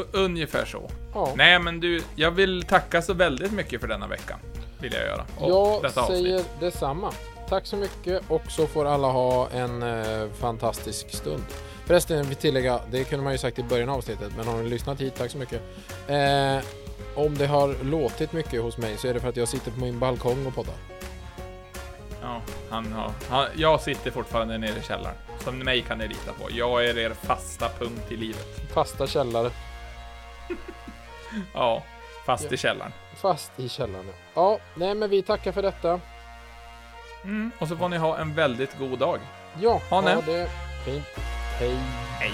Speaker 2: U- ungefär så.
Speaker 3: Ja.
Speaker 2: Nej men du, jag vill tacka så väldigt mycket för denna vecka. Vill jag göra. Och
Speaker 3: Jag säger
Speaker 2: avsnitt.
Speaker 3: detsamma. Tack så mycket och så får alla ha en eh, fantastisk stund. Förresten, vi tillägga, det kunde man ju sagt i början av avsnittet, men har ni lyssnat hit, tack så mycket. Eh, om det har låtit mycket hos mig så är det för att jag sitter på min balkong och poddar.
Speaker 2: Ja, han har, han, jag sitter fortfarande nere i källaren. Som mig kan ni lita på. Jag är er fasta punkt i livet.
Speaker 3: Fasta källare.
Speaker 2: Ja, fast
Speaker 3: Ja.
Speaker 2: i källaren.
Speaker 3: Fast i källaren. ja. Ja, nej men vi tackar för detta.
Speaker 2: Mm, och så får ni ha en väldigt god dag.
Speaker 3: Ja,
Speaker 2: Ha
Speaker 3: ha det fint. Hej.
Speaker 2: Hej!